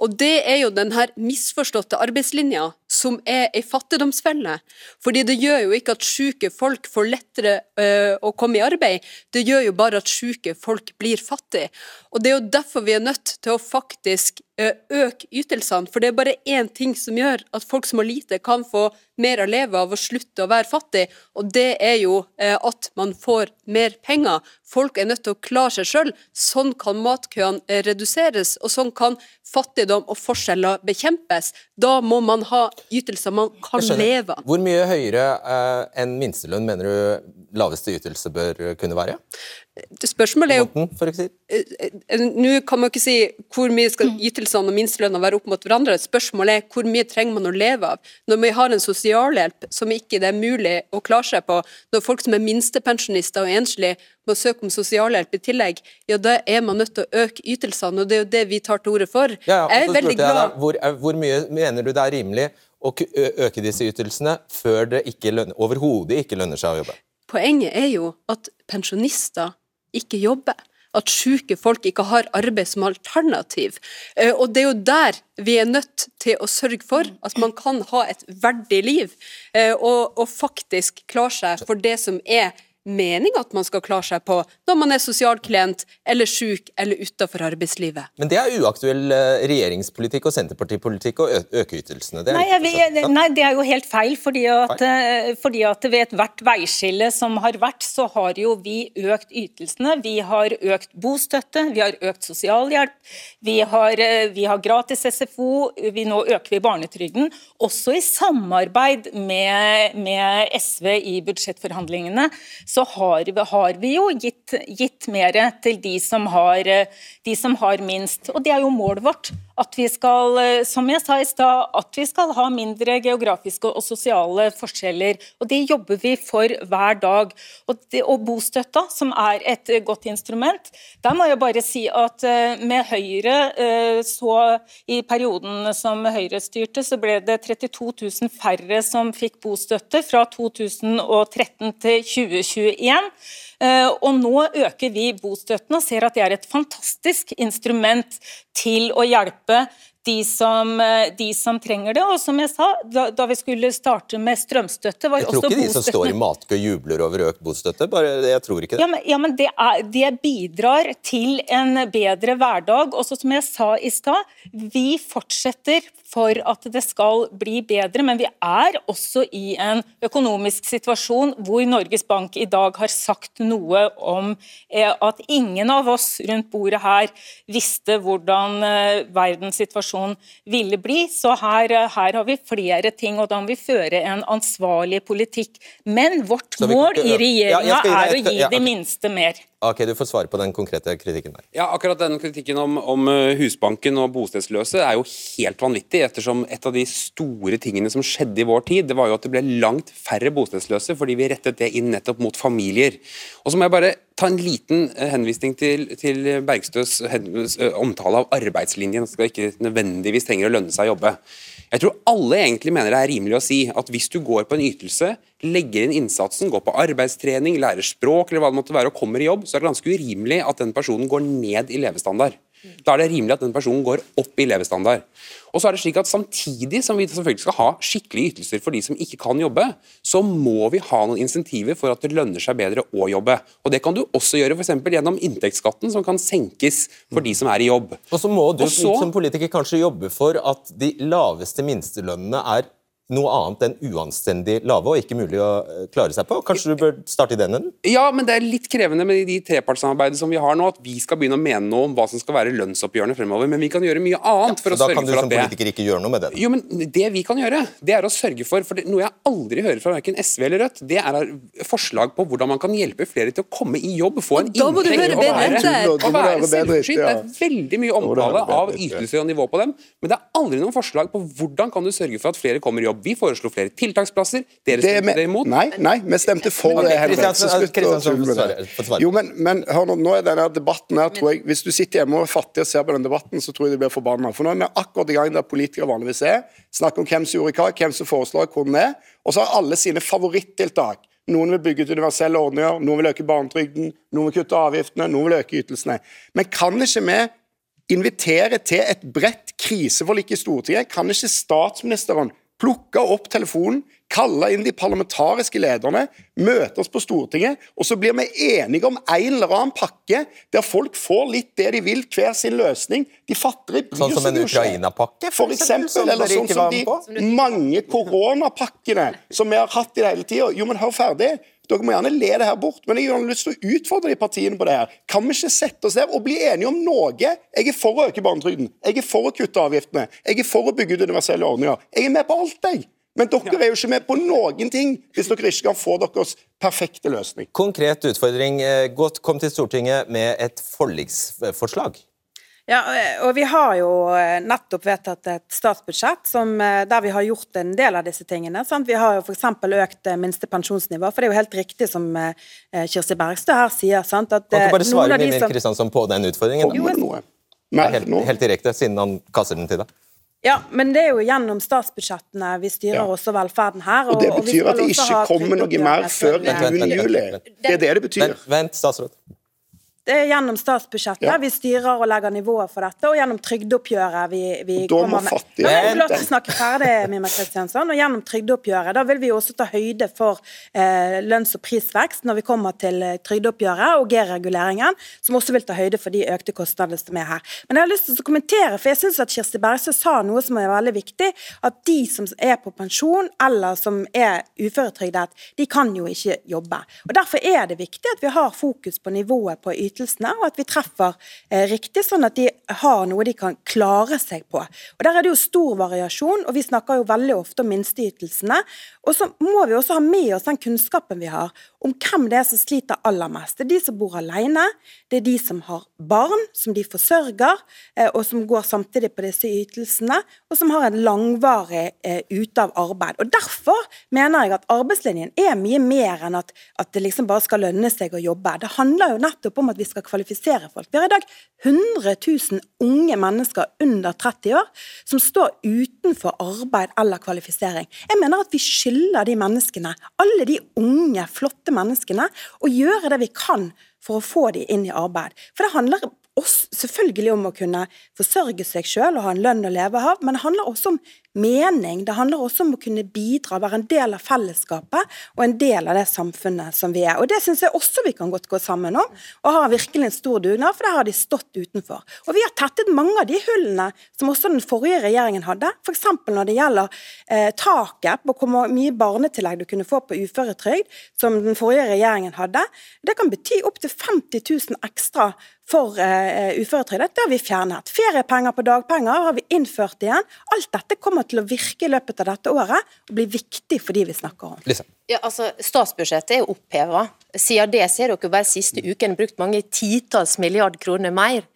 Og det er jo den her misforståtte arbeidslinja som er ei fattigdomsfelle. Fordi det gjør jo ikke at syke folk får lettere øh, å komme i arbeid, det gjør jo bare at syke folk blir fattige. Og det er jo derfor vi er nødt til å faktisk øh, øke ytelsene, for det er bare én ting som gjør at folk som har lite, kan få mer å leve av og slutte å være fattig, og det er jo øh, at man får mer penger. Folk er nødt til å klare seg sjøl. Sånn kan matkøene reduseres, og sånn kan fattigdom og forskjeller bekjempes. Da må man ha ytelser man kan leve av. Hvor mye høyere eh, enn minstelønn mener du laveste ytelse bør kunne være? Spørsmålet er jo eh, eh, Nå kan man ikke si hvor mye skal ytelsene og minstelønna være opp mot hverandre. Spørsmålet er hvor mye trenger man å leve av. Når vi har en sosialhjelp som ikke det er mulig å klare seg på, når folk som er minstepensjonister og enslige må søke om sosialhjelp i tillegg, ja da er man nødt til å øke ytelsene, og det er jo det vi tar til orde for. Ja, jeg er veldig glad deg, hvor, hvor mye mener du det er rimelig å øke disse ytelsene før det overhodet ikke lønner seg å jobbe? Poenget er jo at pensjonister ikke jobber. At syke folk ikke har arbeid som alternativ. Eh, og det er jo der vi er nødt til å sørge for at man kan ha et verdig liv, eh, og, og faktisk klare seg for det som er meninga at man skal klare seg på når man er sosialklient eller syk eller utenfor arbeidslivet. Men det er uaktuell eh, regjeringspolitikk og senterpartipolitikk å øke ytelsene? Det nei, jeg, nei, det er jo helt feil. Fordi at, feil. Eh, fordi at ved ethvert veiskille som har vært, så har jo vi økt ytelsene. Vi har økt bostøtte, vi har økt sosialhjelp, vi har, eh, vi har gratis SFO, vi nå øker vi barnetrygden. Også i samarbeid med, med SV i budsjettforhandlingene. Så så har, har vi jo gitt, gitt mer til de som, har, de som har minst. Og det er jo målet vårt. At vi skal, som jeg sa i sted, at vi skal ha mindre geografiske og sosiale forskjeller. Og det jobber vi for hver dag. Og, det, og bostøtta, som er et godt instrument, der må jeg bare si at eh, med Høyre, eh, så i perioden som Høyre styrte, så ble det 32 000 færre som fikk bostøtte fra 2013 til 2021. Eh, og nå øker vi bostøtten og ser at det er et fantastisk instrument til å hjelpe de som, eh, de som trenger det. Og som jeg sa, da, da vi skulle starte med strømstøtte, var Jeg tror også ikke de som står i matkø jubler over økt bostøtte. Bare, jeg tror ikke det. ja, men, ja, men det, er, det bidrar til en bedre hverdag. Og som jeg sa i stad, vi fortsetter for at det skal bli bedre, men vi er også i en økonomisk situasjon hvor Norges Bank i dag har sagt noe om eh, at ingen av oss rundt bordet her visste hvordan eh, verdenssituasjonen ville bli. Så her, eh, her har vi flere ting, og da må vi føre en ansvarlig politikk. Men vårt mål i regjeringa er å gi de minste mer. Ok, Du får svare på den konkrete kritikken der. Ja, akkurat den kritikken om, om eh, Husbanken og bostedsløse er jo helt vanvittig, ettersom et av de store tingene som skjedde i vår tid, det var jo at det ble langt færre bostedsløse, fordi vi rettet det inn nettopp mot familier. Og så må jeg bare ta en liten eh, henvisning til, til Bergstøs eh, omtale av arbeidslinjen. Det skal ikke nødvendigvis trenger å lønne seg å jobbe. Jeg tror alle egentlig mener det er rimelig å si at hvis du går på en ytelse, legger inn innsatsen, går på arbeidstrening, lærer språk eller hva det måtte være og kommer i jobb, så er det ganske urimelig at den personen går ned i levestandard. Da er det rimelig at den personen går opp i levestandard. Og så er det slik at Samtidig som vi selvfølgelig skal ha skikkelige ytelser for de som ikke kan jobbe, så må vi ha noen insentiver for at det lønner seg bedre å jobbe. Og Det kan du også gjøre for gjennom inntektsskatten, som kan senkes for de som er i jobb. Og så må du Også, som politiker kanskje jobbe for at de laveste minstelønnene er noe annet enn uanstendig lave og ikke mulig å eh, klare seg på. Kanskje du bør starte i den enden? Ja, men det er litt krevende med de trepartssamarbeidene som vi har nå, at vi skal begynne å mene noe om hva som skal være lønnsoppgjørene fremover. Men vi kan gjøre mye annet for å sørge for Så det da kan du som politiker ikke gjøre noe med det? Jo, men Det vi kan gjøre, det er å sørge for for det, Noe jeg aldri hører fra verken SV eller Rødt, det er forslag på hvordan man kan hjelpe flere til å komme i jobb, få en da må inntekt og være, du være selvforsynt. Det er veldig mye omtale av ytelser og nivå på dem, men det er aldri noen forslag på hvordan kan du sørge for at flere kommer i jobb. Vi foreslo flere tiltaksplasser, dere Det er stemte med- det imot. Nei, nei, vi stemte for det. Henrik, Kristiansen- så slutt å tulle med det. svare- får svare. Jo, men, men hør nå, nå er denne debatten her, tror jeg, Hvis du sitter hjemme og er fattig og ser på den debatten, så tror jeg du blir forbanna. For nå er vi akkurat i gang der politikere vanligvis er. Snakker om hvem som gjorde hva, hvem som foreslår hvor den er. Og så har alle sine favorittiltak. Noen vil bygge ut universelle ordninger, noen vil øke barnetrygden, noen vil kutte avgiftene, noen vil øke ytelsene. Men kan ikke vi invitere til et bredt kriseforlik i Stortinget? Kan ikke statsministeren plukke opp telefonen, kalle inn de parlamentariske lederne, møte oss på Stortinget, og så blir vi enige om en eller annen pakke der folk får litt det de vil, hver sin løsning. De fattige bryr Sånn som en seg jo ikke. Ukraina-pakke? For eksempel, som eller sånn som de mange koronapakkene som vi har hatt i det hele tida. Jo, men hør ferdig. Dere må gjerne le det her bort, men jeg har lyst til å utfordre de partiene på det her. Kan vi ikke sette oss der og bli enige om noe? Jeg er for å øke barnetrygden. Jeg er for å kutte avgiftene. Jeg er for å bygge ut universelle ordninger. Jeg er med på alt, jeg. Men dere er jo ikke med på noen ting hvis dere ikke kan få deres perfekte løsning. Konkret utfordring. eh, Godt kom til Stortinget med et forliksforslag. Ja, og vi har jo eh, nettopp vedtatt et statsbudsjett som, eh, der vi har gjort en del av disse tingene. Sant? Vi har jo f.eks. økt eh, minste pensjonsnivå, for det er jo helt riktig som eh, Kirsti Bergstø her sier. Sant? At, Kan du bare noen svare av de Mimir som- Kristiansson på den utfordringen? Noe? Nei, helt, helt direkte, siden han kaster den til deg. Ja, men det er jo gjennom statsbudsjettene vi styrer Ja. også velferden her. Og det og Det betyr og at det ikke kommer noe mer før eh, juni-juli. Det er det det betyr. Vent, vent statsråd. Er gjennom statsbudsjettet Ja. vi styrer og legger nivået for dette, og gjennom trygdeoppgjøret vi, vi kommer med. fattige- Nå må det lov til å snakke ferdig, Mimir Kristiansson. Og gjennom trygdeoppgjøret, da vil vi også ta høyde for eh, lønns- og prisvekst når vi kommer til eh, trygdeoppgjøret og G-reguleringen, som også vil ta høyde for de økte kostnadene som er her. Men jeg har lyst til å kommentere, for jeg syns at Kirsti Bergstø sa noe som er veldig viktig, at de som er på pensjon eller som er uføretrygdet, de kan jo ikke jobbe. Og Derfor er det viktig at vi har fokus på nivået på ytelsene, og at vi treffer eh, riktig, sånn at de har noe de kan klare seg på. Og Der er det jo stor variasjon, og vi snakker jo veldig ofte om minsteytelsene. Og så må vi også ha med oss den kunnskapen vi har om hvem det er som sliter aller mest. Det er de som bor alene, det er de som har barn som de forsørger, eh, og som går samtidig på disse ytelsene, og som har en langvarig eh, ute av arbeid. Og Derfor mener jeg at arbeidslinjen er mye mer enn at, at det liksom bare skal lønne seg å jobbe. Det handler jo nettopp om at vi skal kvalifisere folk. Vi har i dag 100 000 unge mennesker under 30 år som står utenfor arbeid eller kvalifisering. Jeg mener at vi skylder de menneskene, alle de unge, flotte menneskene, å gjøre det vi kan for å få de inn i arbeid. For det handler også, selvfølgelig om å kunne forsørge seg selv og ha en lønn å leve av, men det handler også om mening. Det handler også om å kunne bidra, være en del av fellesskapet og en del av det samfunnet som vi er. Og Det syns jeg også vi kan godt gå sammen om, og har virkelig en stor dugnad, for der har de stått utenfor. Og Vi har tettet mange av de hullene som også den forrige regjeringen hadde, f.eks. når det gjelder eh, taket på hvor mye barnetillegg du kunne få på uføretrygd, som den forrige regjeringen hadde. Det kan bety opptil 50 000 ekstra for uh, uføretrygdet. Det har vi fjernet. Feriepenger på dagpenger har vi innført igjen. Alt dette kommer til å virke i løpet av dette året og bli viktig for de vi snakker om. Lisa. Ja, altså, Statsbudsjettet er jo oppheva. Siden det så har dere bare siste uken brukt mange titalls milliard kroner mer.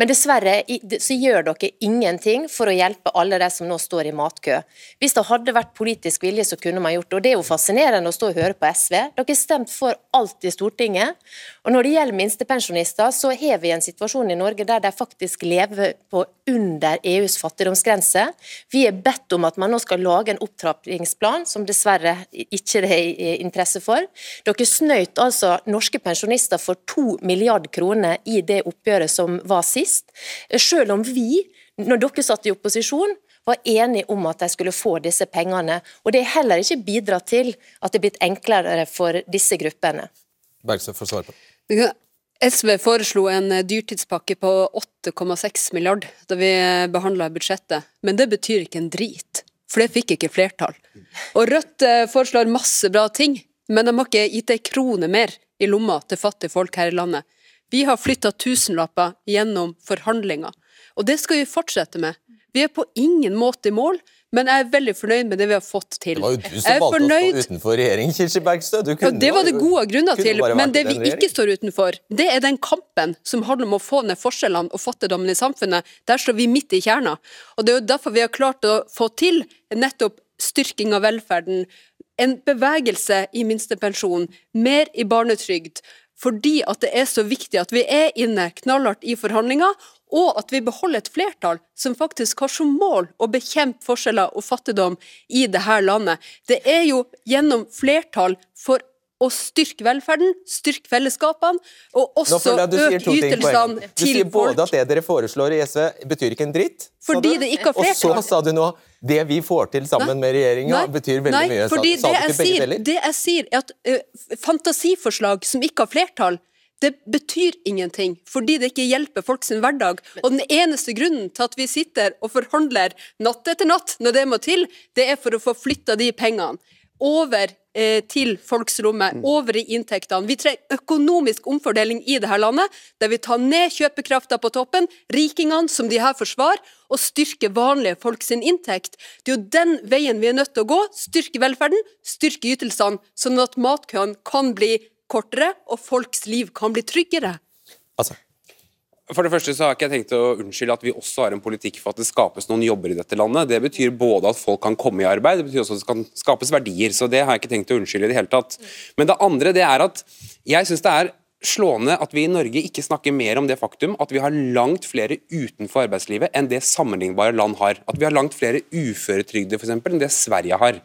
Men dessverre så gjør dere ingenting for å hjelpe alle de som nå står i matkø. Hvis det hadde vært politisk vilje, så kunne man gjort det. Og det er jo fascinerende å stå og høre på SV. Dere har stemt for alt i Stortinget. Og når det gjelder minstepensjonister, så har vi en situasjon i Norge der de faktisk lever på under EUs fattigdomsgrense. Vi er bedt om at man nå skal lage en opptrappingsplan, som dessverre ikke det er interesse for. Dere snøyt altså norske pensjonister for to milliard kroner i det oppgjøret som var sist. Selv om vi, når dere satt i opposisjon, var enige om at de skulle få disse pengene. Og det er heller ikke bidratt til at det er blitt enklere for disse gruppene. Bergstø får svare på. SV foreslo en dyrtidspakke på 8,6 milliard da vi behandla budsjettet, men det betyr ikke en drit, for det fikk ikke flertall. Og Rødt eh, foreslår masse bra ting, men de har ikke gitt ei krone mer i lomma til fattige folk her i landet. Vi har flytta tusenlapper gjennom forhandlinger, og det skal vi fortsette med. Vi er på ingen måte i mål, men jeg er veldig fornøyd med det vi har fått til. Det var jo du som valgte fornøyd... å stå utenfor regjering, Kirsti Bergstø. ja, det var det gode grunner til, men det vi ikke står utenfor, det er den kampen som handler om å få ned forskjellene og fattigdommen i samfunnet. Der står vi midt i kjerna. Og det er jo derfor vi har klart å få til nettopp styrking av velferden, en bevegelse i minstepensjon, mer i barnetrygd, fordi at det er så viktig at vi er inne knallhardt i forhandlinger, og at vi beholder et flertall som faktisk har som mål å bekjempe forskjeller og fattigdom i dette landet. Det er jo gjennom flertall for å styrke velferden, styrke fellesskapene, og også øke ytelsene til folk. Du sier både at det dere foreslår i SV betyr ikke en dritt, Fordi det ikke har flertall. Og så sa du nå det vi får til sammen Nei. med regjeringa, betyr veldig Nei, mye. Fordi sa, sa det, jeg sier, det jeg sier, er at uh, fantasiforslag som ikke har flertall, det betyr ingenting, fordi det ikke hjelper folk sin hverdag. Og den eneste grunnen til at vi sitter og forhandler natt etter natt når det må til, det er for å få flytta de pengene over eh, til folks lomme, mm. over i inntektene. Vi trenger økonomisk omfordeling i dette landet, der vi tar ned kjøpekrafta på toppen, rikingene som de her forsvarer, og styrker vanlige folk sin inntekt. Det er jo den veien vi er nødt til å gå. Styrke velferden, styrke ytelsene, sånn at matkøene kan bli kortere, og folks liv kan bli tryggere. Altså. For det første så har ikke jeg tenkt å unnskylde at vi også har en politikk for at det skapes noen jobber i dette landet. Det betyr både at folk kan komme i arbeid, det betyr også at det kan skapes verdier. Så det har jeg ikke tenkt å unnskylde i det hele tatt. Men det andre det er at jeg syns det er slående at vi i Norge ikke snakker mer om det faktum at vi har langt flere utenfor arbeidslivet enn det sammenlignbare land har. At vi har langt flere uføretrygdede f.eks. enn det Sverige har.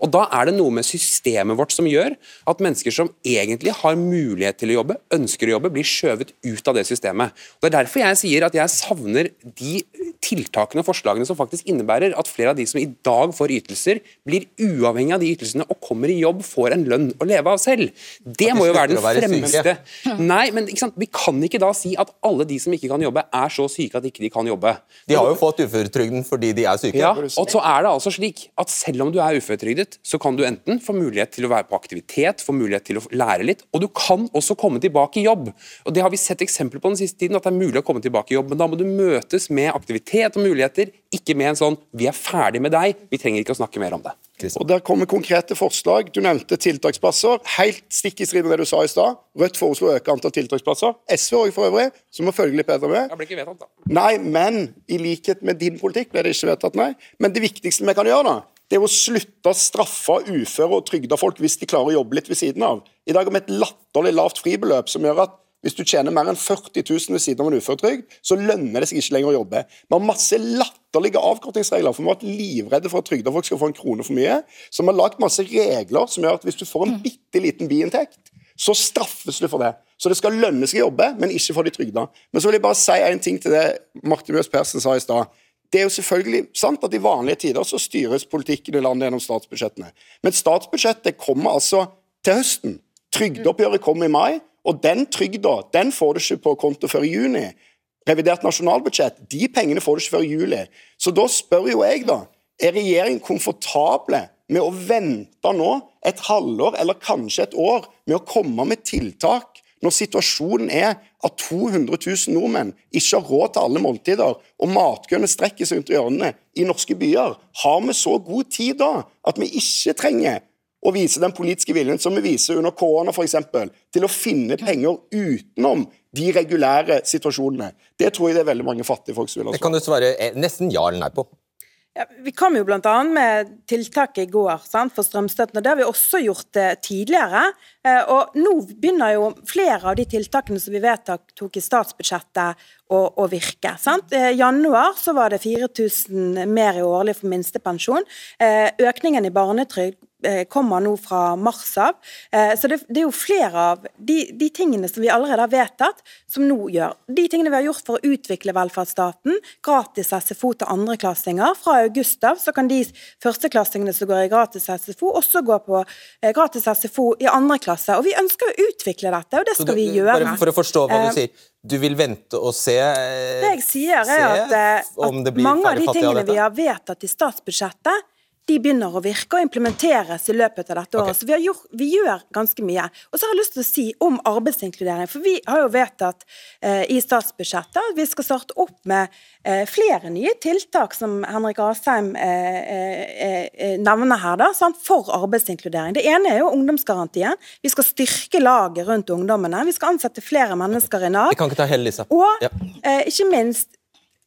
Og Da er det noe med systemet vårt som gjør at mennesker som egentlig har mulighet til å jobbe, ønsker å jobbe, blir skjøvet ut av det systemet. Og Det er derfor jeg sier at jeg savner de tiltakene og forslagene som faktisk innebærer at flere av de som i dag får ytelser, blir uavhengig av de ytelsene og kommer i jobb, får en lønn å leve av selv. Det må jo være den fremste Nei, men vi kan ikke da si at alle de som ikke kan jobbe, er så syke at ikke de kan jobbe. De har jo fått uføretrygden fordi de er syke. Ja, og så er det altså slik at selv om du er uføretrygdet, ut, så kan du enten få mulighet til å være på aktivitet, få mulighet til å lære litt, og du kan også komme tilbake i jobb. Og Det har vi sett eksempler på den siste tiden, at det er mulig å komme tilbake i jobb. Men da må du møtes med aktivitet og muligheter, ikke med en sånn 'vi er ferdig med deg', vi trenger ikke å snakke mer om det. Og Der kommer konkrete forslag. Du nevnte tiltaksplasser. Helt stikk i strid med det du sa i stad. Rødt foreslo å øke antall tiltaksplasser. SV òg, for øvrig, som må følge litt bedre med. Det ble ikke vedtatt, da. Nei, men i likhet med din politikk ble det ikke vedtatt, nei. Men det viktigste vi kan gjøre, da, det er å slutte å straffe uføre og trygda folk hvis de klarer å jobbe litt ved siden av. I dag har vi et latterlig lavt fribeløp som gjør at hvis du tjener mer enn 40 000 ved siden av en uføretrygd, så lønner det seg ikke lenger å jobbe. Vi har masse latterlige avkortingsregler, for vi har vært livredde for at trygda folk skal få en krone for mye. Så vi har lagd masse regler som gjør at hvis du får en bitte liten biinntekt, så straffes du for det. Så det skal lønne seg å jobbe, men ikke for de trygda. Men så vil jeg bare si en ting til det Martin Mjøs Persen sa i stad. Det er jo selvfølgelig sant at i vanlige tider så styres politikken i landet gjennom statsbudsjettene. Men statsbudsjettet kommer altså til høsten. Trygdeoppgjøret kommer i mai, og den trygda den får du ikke på konto før i juni. Revidert nasjonalbudsjett, de pengene får du ikke før i juli. Så da spør jo jeg, da. Er regjeringen komfortable med å vente nå et halvår eller kanskje et år med å komme med tiltak når situasjonen er at 200 000 nordmenn ikke har råd til alle måltider, og matkøene strekker seg rundt hjørnene i norske byer, har vi så god tid da at vi ikke trenger å vise den politiske viljen som vi viser under korona f.eks., til å finne penger utenom de regulære situasjonene? Det tror jeg det er veldig mange fattige folk som vil ha Det kan du svare eh, nesten ja eller nei på. Ja, vi kom jo bl.a. med tiltak i går sant, for strømstøtten, og det har vi også gjort eh, tidligere. Eh, og nå begynner jo flere av de tiltakene som vi vedtok i statsbudsjettet å, å virke. Sant? eh, januar så var det 4000 mer i årlig for minstepensjon. Eh, økningen i barnetrygd Eh, kommer nå fra mars av. Eh, så det, det, er jo flere av de, de, tingene som vi allerede har vedtatt, som nå gjør. De tingene vi har gjort for å utvikle velferdsstaten, gratis SFO til andreklassinger. Fra august av så kan de førsteklassingene som går i gratis SFO, også gå på eh, gratis SFO i andre klasse. Og vi ønsker å utvikle dette, og det skal du, vi gjøre. Bare for å forstå hva du sier. Du vil vente og se Det jeg sier, er at, at mange av de tingene vi har vedtatt i statsbudsjettet, de begynner å virke og implementeres i løpet av dette året. Okay. Så vi, gjort, vi, gjør ganske mye. Og så har jeg lyst til å si om arbeidsinkludering. For vi har jo vedtatt eh, i statsbudsjettet at vi skal starte opp med eh, flere nye tiltak, som Henrik Asheim eh, eh, eh nevner her, da, sant, for arbeidsinkludering. Det ene er jo ungdomsgarantien. Vi skal styrke laget rundt ungdommene. Vi skal ansette flere mennesker i Nav. Vi kan ikke ta hele lista. Og ja. Eh, ikke minst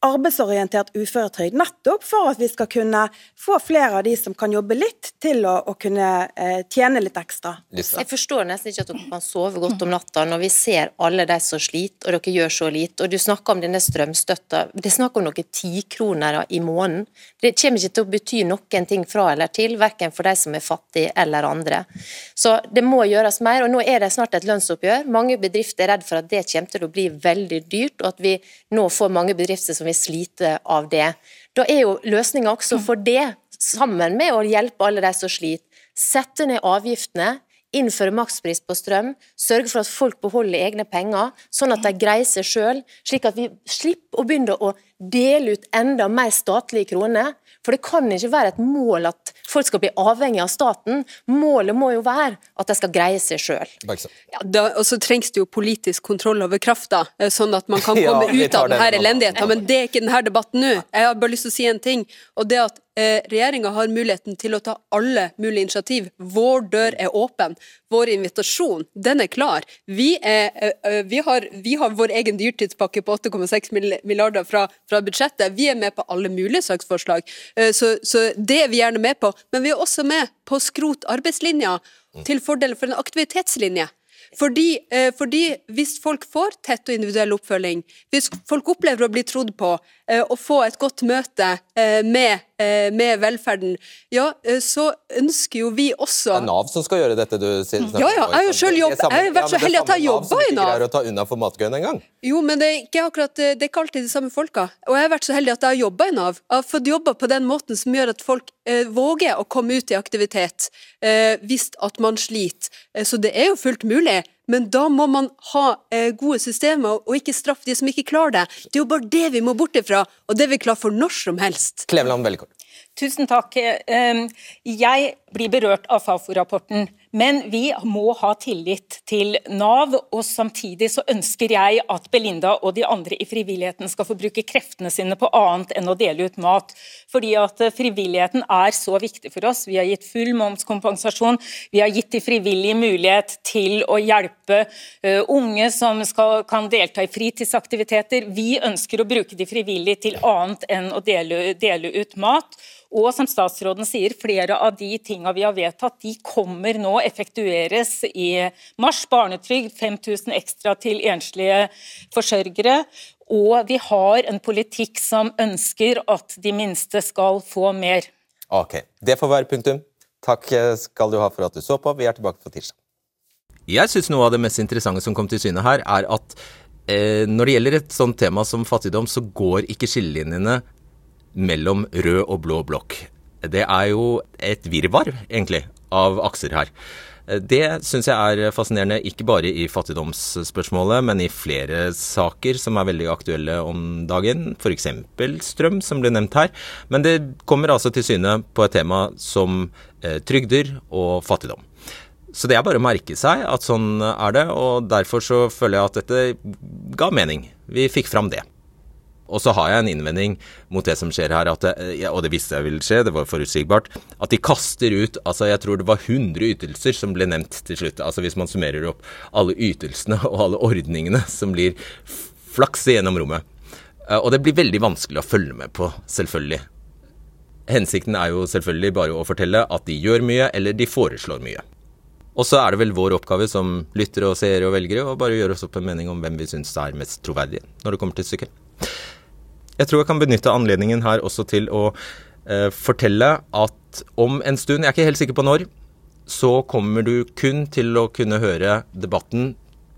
arbeidsorientert uføretrygd, nettopp for at vi skal kunne få flere av de som kan jobbe litt, til å, å kunne eh, tjene litt ekstra. Jeg forstår nesten ikke at dere kan sove godt om natta når vi ser alle de som sliter, og dere gjør så lite. Og du snakker om denne strømstøtta. Det er snakk om noen tikroner i måneden. Det kommer ikke til å bety noen ting fra eller til, verken for de som er fattige eller andre. Så det må gjøres mer. og Nå er det snart et lønnsoppgjør. Mange bedrifter er redd for at det kommer til å bli veldig dyrt, og at vi nå får mange bedrifter som vil slite av det. Da er jo løsninga også for det, sammen med å hjelpe alle de som sliter, sette ned avgiftene, innføre makspris på strøm, sørge for at folk beholder egne penger, sånn at de greier seg sjøl, slik at vi slipper å begynne å dele ut enda mer statlige kroner. For det kan ikke være et mål at folk skal bli avhengig av staten. Målet må jo være at de skal greie seg sjøl. Ja, og så trengs det jo politisk kontroll over krafta, eh, sånn at man kan komme ja, ut av denne elendigheten. Men det er ikke denne debatten nå. Jeg har bare lyst til å si en ting. og det at eh, Regjeringa har muligheten til å ta alle mulige initiativ. Vår dør er åpen. Vår invitasjon, den er klar. Vi, er, eh, eh vi, har, vi har, vår egen dyrtidspakke på 8,6 milliarder fra, fra, budsjettet. Vi er med på alle mulige saksforslag. Eh, så, så det er vi gjerne med på. Men vi er også med på å skrote arbeidslinja til fordel for en aktivitetslinje. Fordi, fordi, hvis folk får tett og individuell oppfølging, hvis folk opplever å bli trodd på eh, og få et godt møte eh, med, eh, med, velferden, ja, så ønsker jo vi også Det er Nav som skal gjøre dette, du sier? Ja, ja, jeg har jo selv jobb, jeg har vært så heldig at jeg har jobba i Nav. Nav. å ta unna for matkøen en gang. Jo, men det er ikke akkurat, det er ikke alltid de samme folka. Og jeg har vært så heldig at jeg har jobba i Nav. Jeg har fått jobba på den måten som gjør at folk eh, våger å komme ut i aktivitet eh, hvis at man sliter. Så det er jo fullt mulig. Men da må man ha eh, gode systemer, og ikke straffe de som ikke klarer det. Det er jo bare det vi må bort ifra, og det er vi klar for når som helst. Kleveland, veldig kort. Tusen takk. Eh, jeg blir berørt av Fafo-rapporten. Men vi må ha tillit til Nav, og samtidig så ønsker jeg at Belinda og de andre i frivilligheten skal få bruke kreftene sine på annet enn å dele ut mat. Fordi at frivilligheten er så viktig for oss. Vi har gitt full momskompensasjon, vi har gitt de frivillige mulighet til å hjelpe uh, unge som skal, kan delta i fritidsaktiviteter. Vi ønsker å bruke de frivillige til annet enn å dele, dele ut mat. Og som statsråden sier, flere av de tingene vi har vedtatt, de kommer nå effektueres i mars. Barnetrygd, 5000 ekstra til enslige forsørgere. Og vi har en politikk som ønsker at de minste skal få mer. Ok, Det får være punktum. Takk skal du ha for at du så på. Vi er tilbake på tirsdag. Jeg syns noe av det mest interessante som kom til syne her, er at eh, når det gjelder et sånt tema som fattigdom, så går ikke skillelinjene mellom rød og blå blokk. Det er jo et virvar, egentlig, av akser her. Det syns jeg er fascinerende, ikke bare i fattigdomsspørsmålet, men i flere saker som er veldig aktuelle om dagen. F.eks. strøm, som ble nevnt her. Men det kommer altså til syne på et tema som eh, trygder og fattigdom. Så det er bare å merke seg at sånn er det, og derfor så føler jeg at dette ga mening. Vi fikk fram det. Og så har jeg en innvending mot det som skjer her, det, og det visste jeg ville skje, det var forutsigbart, at de kaster ut altså jeg tror det var 100 ytelser som ble nevnt til slutt. Altså hvis man summerer opp alle ytelsene og alle ordningene som blir flaks gjennom rommet. Eh, og det blir veldig vanskelig å følge med på, selvfølgelig. Hensikten er jo selvfølgelig bare å fortelle at de gjør mye, eller de foreslår mye. Og så er det vel vår oppgave som lyttere og seere og velgere å bare gjøre oss opp en mening om hvem vi syns er mest troverdige når det kommer til stykket. Jeg tror jeg kan benytte anledningen her også til å eh, fortelle at om en stund, jeg er ikke helt sikker på når, så kommer du kun til å kunne høre debatten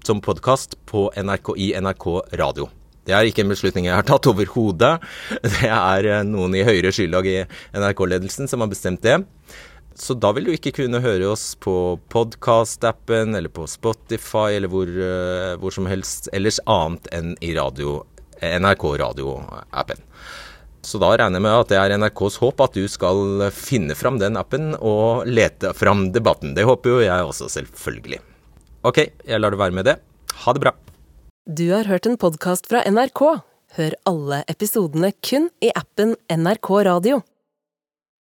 som podkast på NRK i NRK radio. Det er ikke en beslutning jeg har tatt overhodet. Det er eh, noen i høyere skylag i NRK-ledelsen som har bestemt det. Så da vil du ikke kunne høre oss på podkast-appen eller på Spotify eller hvor, uh, hvor, som helst ellers annet enn i radio, NRK radio-appen. Så da regner jeg med at det er NRKs håp at du skal finne fram den appen og lete fram debatten. Det håper jo jeg også, selvfølgelig. Ok, jeg lar det være med det. Ha det bra. Du har hørt en podkast fra NRK. Hør alle episodene kun i appen NRK Radio.